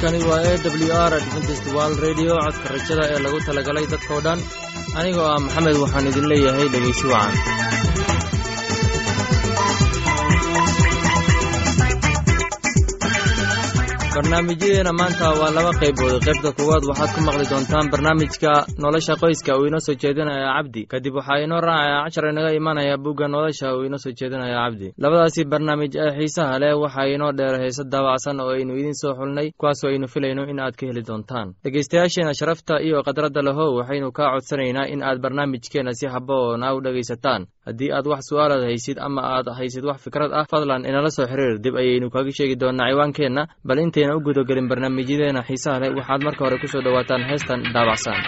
halkani waa e w r adventist wald redio codka rajada ee lagu talagalay dadkoo dhan. Anigoo ah maxamed waxaan idin leeyahay dhegaysi wacan barnaamijyadeena maanta waa laba qaybood. Qaybta kuwaad waxaad ku maqli doontaan barnaamijka nolosha qoyska uu inoo soo jeedinaya cabdi. Kadib waxaa inoo raacaya cashar inaga imanaya bugga nolosha uu inoo soo jeedinaya cabdi. Labadaasi barnaamij ee xiisaha leh waxaa inoo dheer heese daabacsan oo aynu idiin soo xulnay kuwaasoo aynu filayno in aad ka heli doontaan. Dhegaystayaasheena sharafta iyo khadradda lahow waxaynu kaa codsanaynaa in aad barnaamijkeenna si haboona u dhegaysataan. Haddii aad wax su'aalaad haysid ama aad haysid wax fikrad ah fadlan inala soo xiriir. Dib ayaynu kaga sheegi doonaa ciwaankeenna. Bal intayna u gudagelin barnaamijyadeena xiisaha leh waxaad marka hore ku soo dhowaataan heestan daabacsan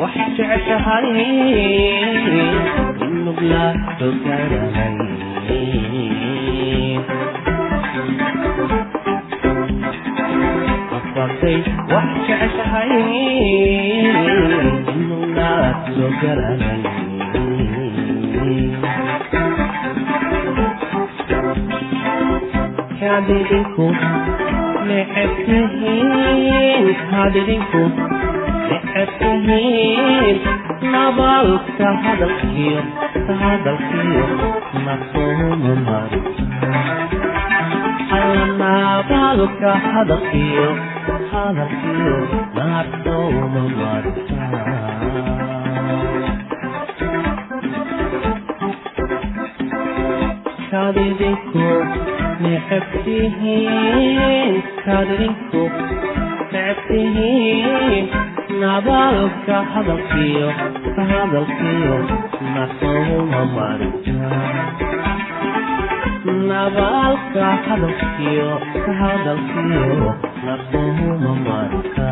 waxaad jeceshahay in mudla ogaanahay aay waxaad jeceshahay in mudlaad soo garanay hadidinku necebtihiin hadidinku waxaad tihiin nabaalka hadalkiyo hadalkiyo nasoo mari. Nabaalka hadalkiyo hadalkiyo nasooma marta kadidinku necabtihiin kadidinku necabtihiin nabadka hadalkiyo ka hadalkiyo nasaguma marnabadka hadalkiyo ka hadalkiyo nasaguma marka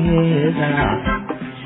Yeah.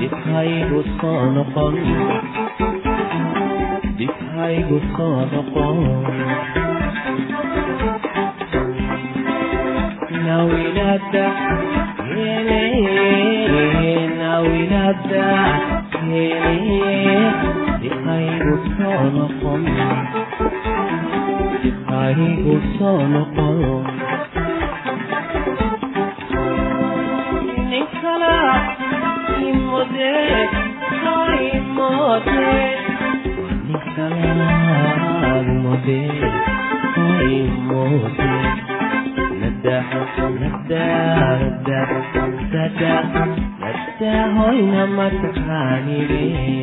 بتحيجو الصنقان بتحيجو الصنقان ناوي نبدأ يلي ناوي نبدأ يلي بتحيجو الصنقان بتحيجو الصنقان مدت های مدت نیست مدت های مدت ندح ندح ندح ندح ندح ندح ندح ندح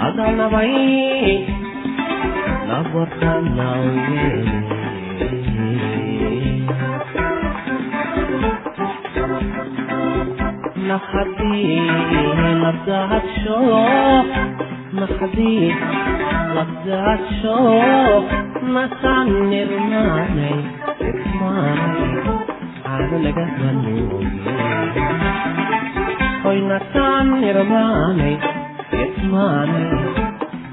adana vai na botana o نفحتي ما تزعلش مخدي ما تزعلش ما تعني ارمعني اسمعني عامل جهل هوي ما تعني ارمعني اسمعني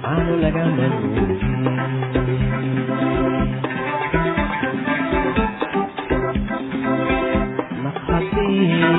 عامل جهل Thank you.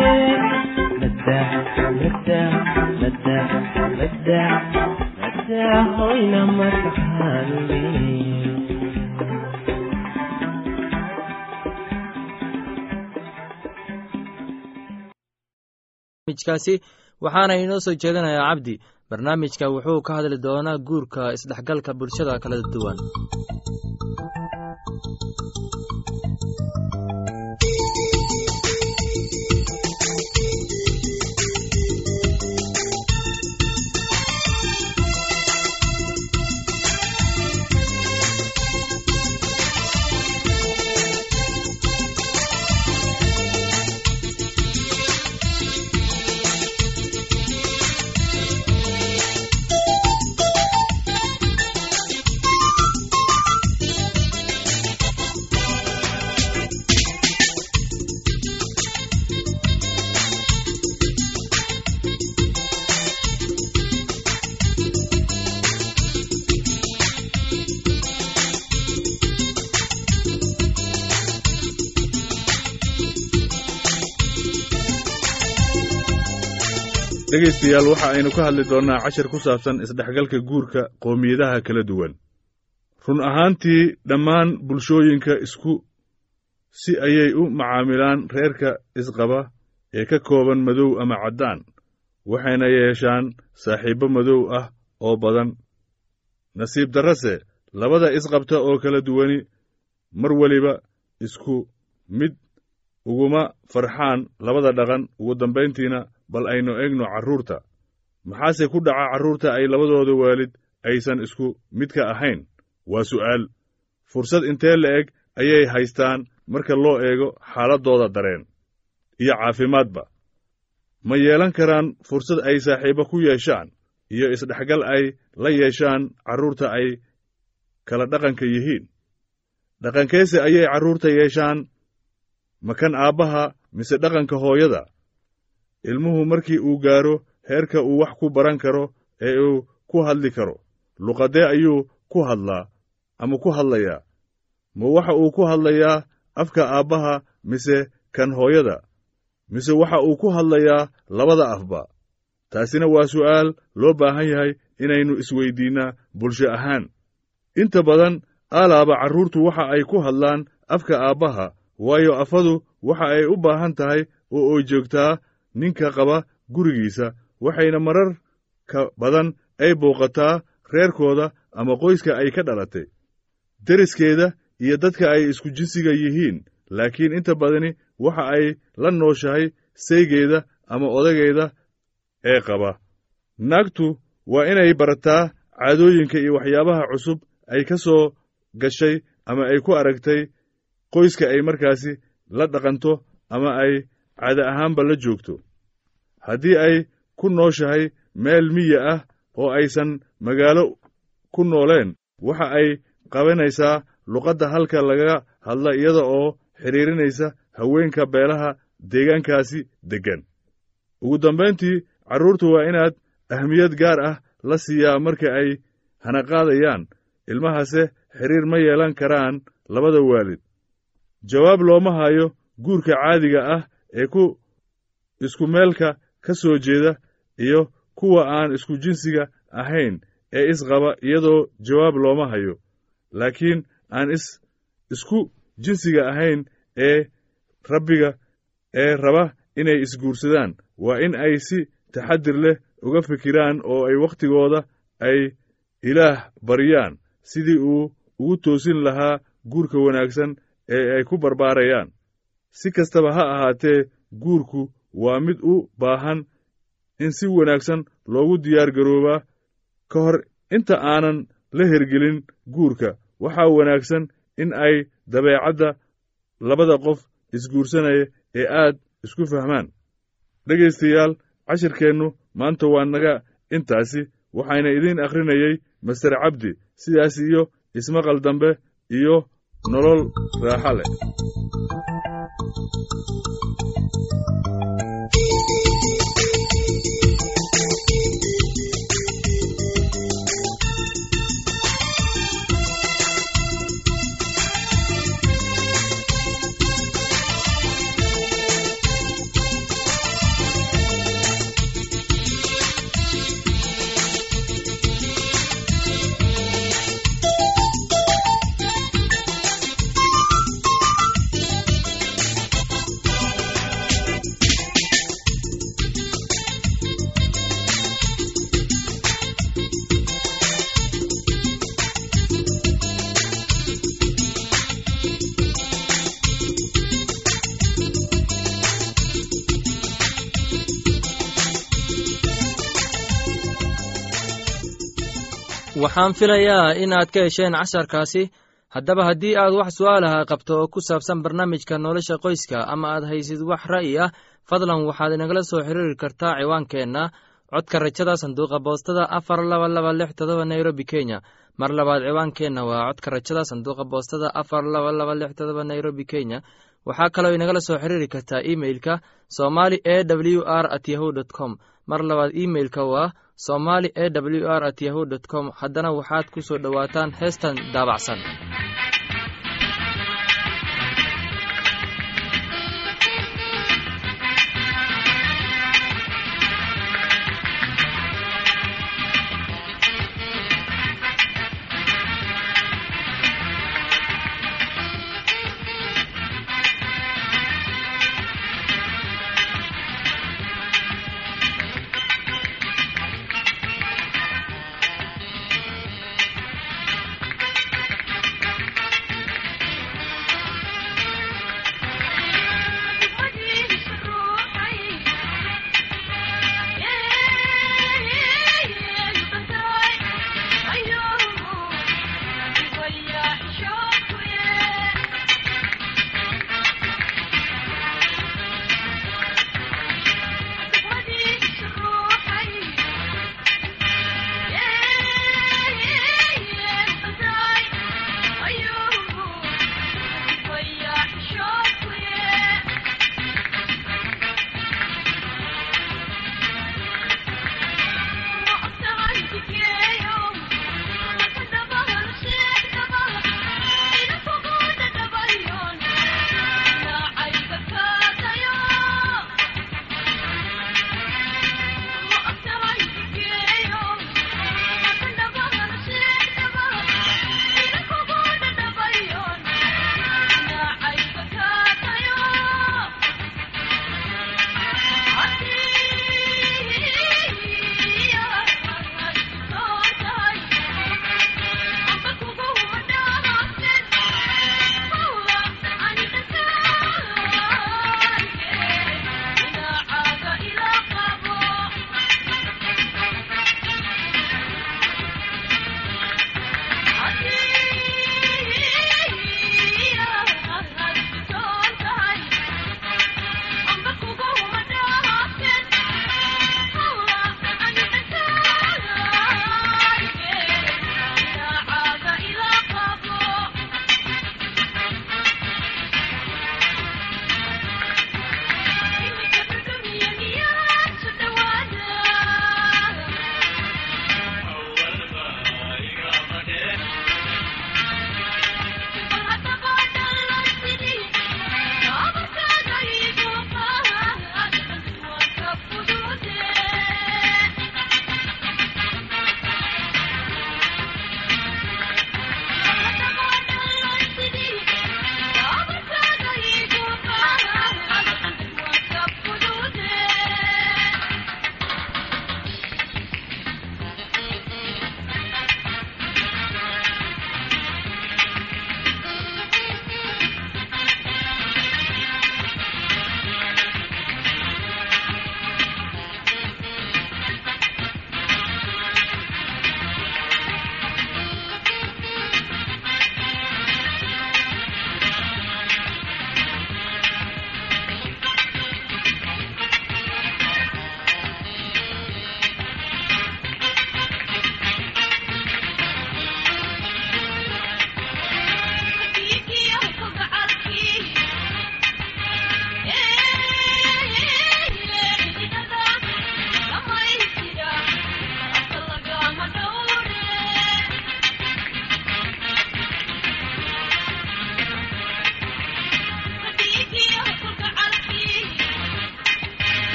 madaxweyne barnaamijkaasi waxaana inoo soo jeedinayaa cabdi. Barnaamijka wuxuu ka hadli doonaa guurka isdhexgalka bulshada kala duwan. Dhegaystayaal waxa aynu ka hadli doonnaa cashar ku saabsan isdhexgalka guurka qoomiyadaha kala duwan. Run ahaantii dhammaan bulshooyinka isku si ayay u macaamilaan reerka isqaba ee ka kooban madow ama caddaan waxayna yeeshaan saaxiibbo madow ah oo badan. Nasiib darrase labada isqabta oo kala duwani mar weliba isku mid uguma farxaan labada dhaqan. Ugu dambayntiina bal aynu eegno carruurta maxaase ku dhaca carruurta ay labadooda waalid aysan isku midka ahayn? Waa su'aal. Fursad intee la'eg ayay haystaan marka loo eego xaaladdooda dareen. Iyo caafimaadba. Ma yeelan karaan fursad ay saaxiibbo ku yeeshaan iyo isdhexgal ay la yeeshaan carruurta ay kala dhaqanka yihiin. Dhaqankeese ayay carruurta yeeshaan. Makan aabbaha mise dhaqanka hooyada ilmuhu markii uu gaaro heerka uu wax ku baran karo ee uu ku hadli karo. Luqaddee ayuu ku hadlaa ama ku hadlayaa. Ma waxa uu ku hadlayaa afka aabbaha mise kan hooyada mise waxa uu ku hadlayaa labada afba. Taasina waa su'aal loo baahan yahay inaynu isweyddiinnaa bulsho ahaan. Inta badan aalaaba carruurtu waxa ay ku hadlaan afka aabbaha waayo afadu waxa ay u baahan tahay oo oy joogtaa ninka qaba gurigiisa. Waxayna mararka badan ay booqataa reerkooda ama qoyska ay ka dhalatay. Deriskeeda iyo dadka ay isku jinsiga yihiin. Laakiin inta badani waxa ay la nooshahay saygeeda ama odageeda ee qaba. Naagtu waa inay barataa caadooyinka iyo waxyaabaha cusub ay ka soo gashay ama ay ku aragtay qoyska ay markaasi la dhaqanto ama ay caada ahaanba la joogto. Haddii ay ku nooshahay meel miya ah oo aysan magaalo ku nooleen waxa ay qabanaysaa luqadda halka laga hadla iyada oo xidhiirinaysa haweenka beelaha deegaankaasi deggan. Ugu dambayntii carruurtu waa inaad ahmiyad gaar ah la siiyaa marka ay hanaqaadayaan. Ilmahase xidhiir ma yeelan karaan labada waalid. Jawaab looma hayo guurka caadiga ah ee ku isku meelka ka soo jeeda iyo kuwa aan isku jinsiga ahayn ee isqaba iyadoo jawaab looma hayo. Laakiin aan is isku jinsiga ahayn ee rabbiga ee raba inay isguursadaan. Waa in ay si taxadir leh uga fikiraan oo ay wakhtigooda ay ilaah baryaan sidii uu ugu toosin lahaa guurka wanaagsan ee ay ku barbaarayaan si kastaba ha ahaatee guurku waa mid u baahan in si wanaagsan loogu diyaar garoobaa. Ka hor inta aanan la hergelin guurka waxaa wanaagsan in ay dabeecadda labada qof isguursanaya ee aad isku fahmaan. Dhegaystayaal cashirkeennu maanta waa naga intaasi waxayna idiin akhrinayey master cabdi sidaas iyo ismaqal dambe iyo nolol raaxa leh thank you waxaan filayaa inaad ka hesheen casharkaasi. Haddaba haddii aad wax su'aalaha qabto oo ku saabsan barnaamijka nolosha qoyska ama aad haysid wax ra'yi ah fadlan waxaad inagala soo xiriiri kartaa ciwaankeenna. Codka rajada sanduuqa boostada afar laba laba lix todoba nairobi kenya. Mar labaad ciwaankeenna waa codka rajada sanduuqa boostada afar laba laba lix todoba nairobi kenya. Waxaa kaloo inagala soo xiriiri kartaa imeilka somali e w r at yahu dt com mar labaad imeilka waa somali e w r at yahu dt com. Haddana waxaad ku soo dhowaataan heestan daabacsan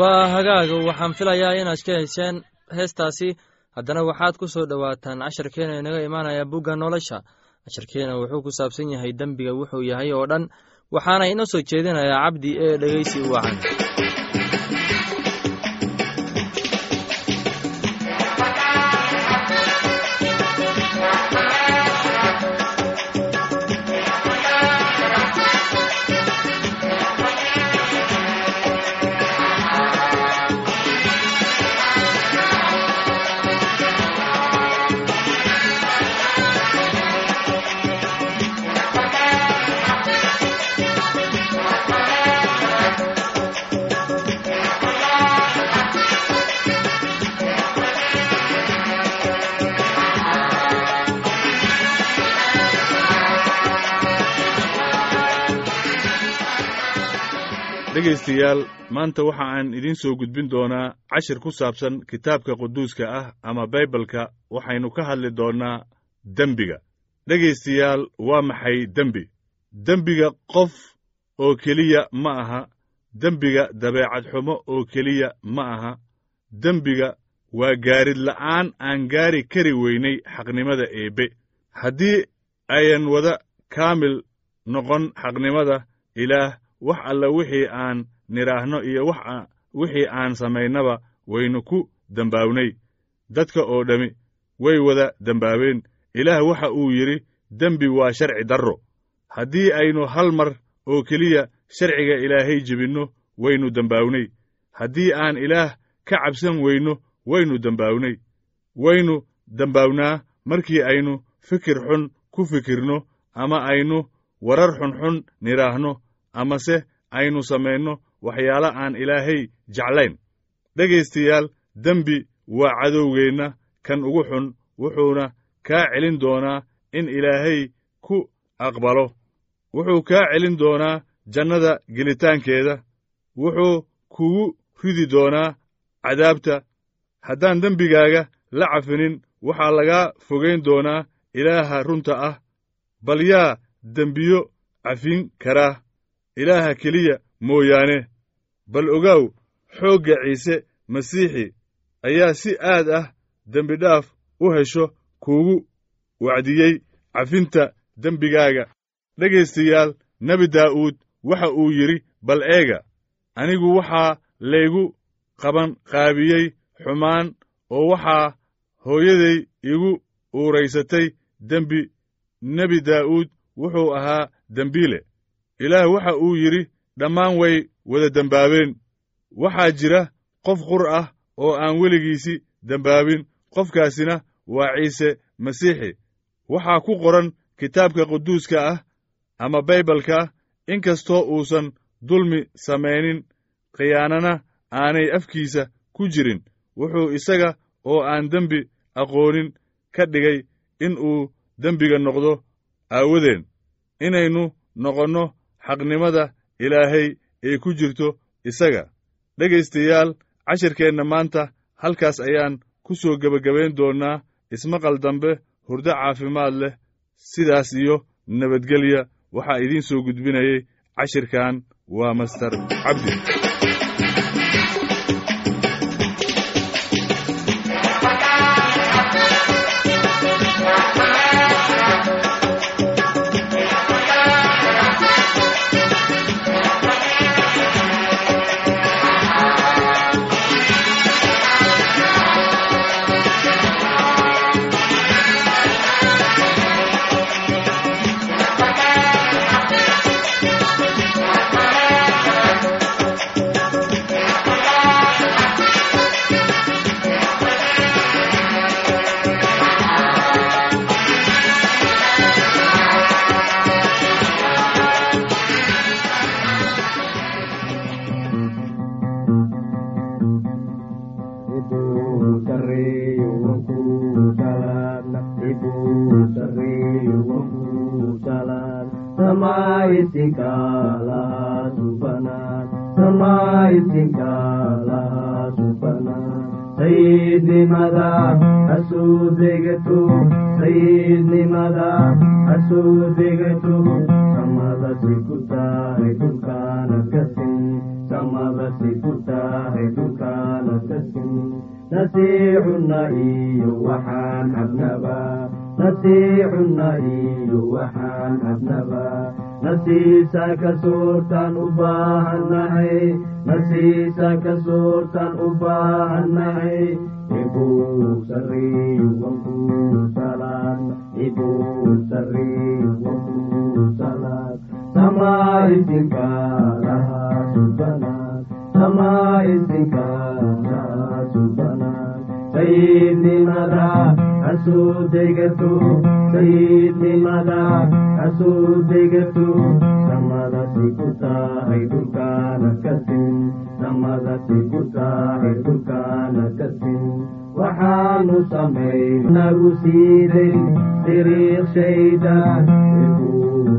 waa hagaaga waxaan filayaa inaad ka hesheen heestaasi. Haddana waxaad ku soo dhowaataan casharkeena inaga imaanaya bugga nolosha. Casharkeena wuxuu ku saabsan yahay dembiga wuxuu yahay oo dhan. Waxaana inoo soo jeedinayaa cabdi ee dhegeysi wacan dhegaystayaal maanta waxa aan idiin soo gudbin doonaa cashir ku saabsan kitaabka quduuska ah ama baybalka waxaynu ka hadli doonnaa dembiga. Dhegaystayaal waa maxay dembi? Dembiga qof oo keliya ma aha. Dembiga dabeecad xumo oo keliya ma aha. Dembiga waa gaarid la'aan aan gaari kari weynay xaqnimada eebbe. Haddii ayan wada kaamil noqon xaqnimada ilaah wax alla wixii aan nidhaahno iyo wixii aan samaynaba waynu ku dembaawnay dadka oo dhammi way wada dembaabeen ilaah waxa uu yidhi dembi waa sharci darro. Haddii aynu hal mar oo keliya sharciga ilaahay jebinno waynu dembaawnay haddii aan ilaah ka cabsan weyno waynu dembaawnay waynu dembaawnaa markii aynu fikir xun ku fikirno ama aynu warar xunxun nidhaahno amase aynu samayno waxyaalo aan ilaahay jeclayn. Dhegaystayaal dembi waa cadowgeenna kan ugu xun wuxuuna kaa celin doonaa in ilaahay ku aqbalo. Wuxuu kaa celin doonaa jannada gelitaankeeda. Wuxuu kugu ridi doonaa cadaabta. Haddaan dembigaaga la cafinin waxaa lagaa fogayn doonaa ilaaha runta ah bal yaa dembiyo cafin karaa ilaaha keliya mooyaane. Bal ogaaw xoogga ciise masiixi ayaa si aad ah dembidhaaf u hesho kuugu wacdiyey cafinta dembigaaga. Dhegaystayaal nebi daa'uud waxa uu yidhi bal eega anigu waxaa laygu qaban qaabiyey xumaan oo waxaa hooyaday igu uuraysatay dembi. Nebi daa'uud wuxuu ahaa dembiile ilaah waxa uu yidhi dhammaan way wada dembaabeen waxaa jira qof qur ah oo aan weligiisi dembaabin qofkaasina waa ciise masiixi. Waxaa ku qoran kitaabka quduuska ah ama baybalka in kastoo uusan dulmi samaynin khiyaanana aanay afkiisa ku jirin. Wuxuu isaga oo aan dembi aqoonin ka dhigay in uu dembiga noqdo aawadeen inaynu noqonno xaqnimada ilaahay ee ku jirto isaga. Dhegaystayaal cashirkeenna maanta halkaas ayaan ku soo gebagabayn doonnaa ismaqal dambe hurdo caafimaad leh sidaas iyo nabadgelya. Waxaa idiin soo gudbinayay cashirkan waa master cabdi nasiicunna iyo waxaan cabnaba nasiicunna iyo waxaan cabnaba nasiisa ka suurtaan u baahannahay nasiisa ka suurtaan u baahannahay ibuu sariyu wankuu salaad ibuu sariyu wankuu salaad samaa isinka lahaa subanaad samaa isinka lahaa subanaad sayidnimada hasuu degato sayidnimada hasuu degato samadasi ku tahay dhulkaana ka sin samadasi ku tahay dhulkaana ka sin waxaanu samay nagu siiday diriiq shaydan ibuu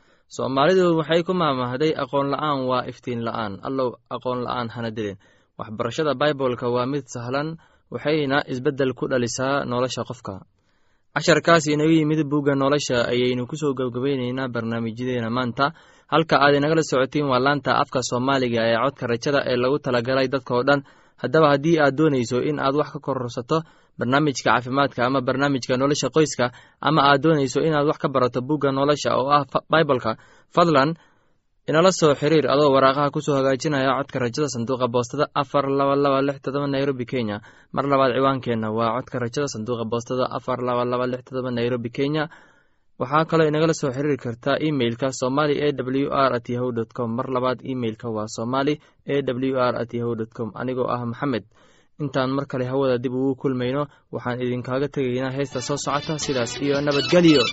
soomaalidu waxay ku maamahday aqoon la'aan waa iftiin la'aan. Allow aqoon la'aan hana dilin. Waxbarashada baibolka waa mid sahlan waxayna isbeddel ku dhalisaa nolosha qofka. Casharkaas inaga yimid bugga nolosha ayaynu ku soo gebgabayneynaa barnaamijyadeena maanta. Halka aad inagala socotiin waa laanta afka soomaaliga ee codka rajada ee lagu talagalay dadkao dhan. Haddaba haddii aad doonayso in aad wax ka kororsato barnaamijka caafimaadka ama barnaamijka nolosha qoyska ama aad doonayso inaad wax ka barato bugga nolosha oo ah baibolka fadlan inala soo xiriir adoo waraaqaha ku soo hagaajinaya codka rajada sanduuqa boostada afar laba laba lix todoba nairobi kenya. Mar labaad ciwaankeenna waa codka rajada sanduuqa boostada afar laba laba lix todoba nairobi kenya. Waxaa kaloo inagala soo xiriiri kartaa emeilka somali e w r at yahu dt com. Mar labaad emeilka waa somali e w r at yahu dt com. Anigoo ah maxamed intaan mar kale hawada dib ugu kulmayno waxaan idinkaaga tegaynaa heesta soo socota sidaas iyo nabadgelyo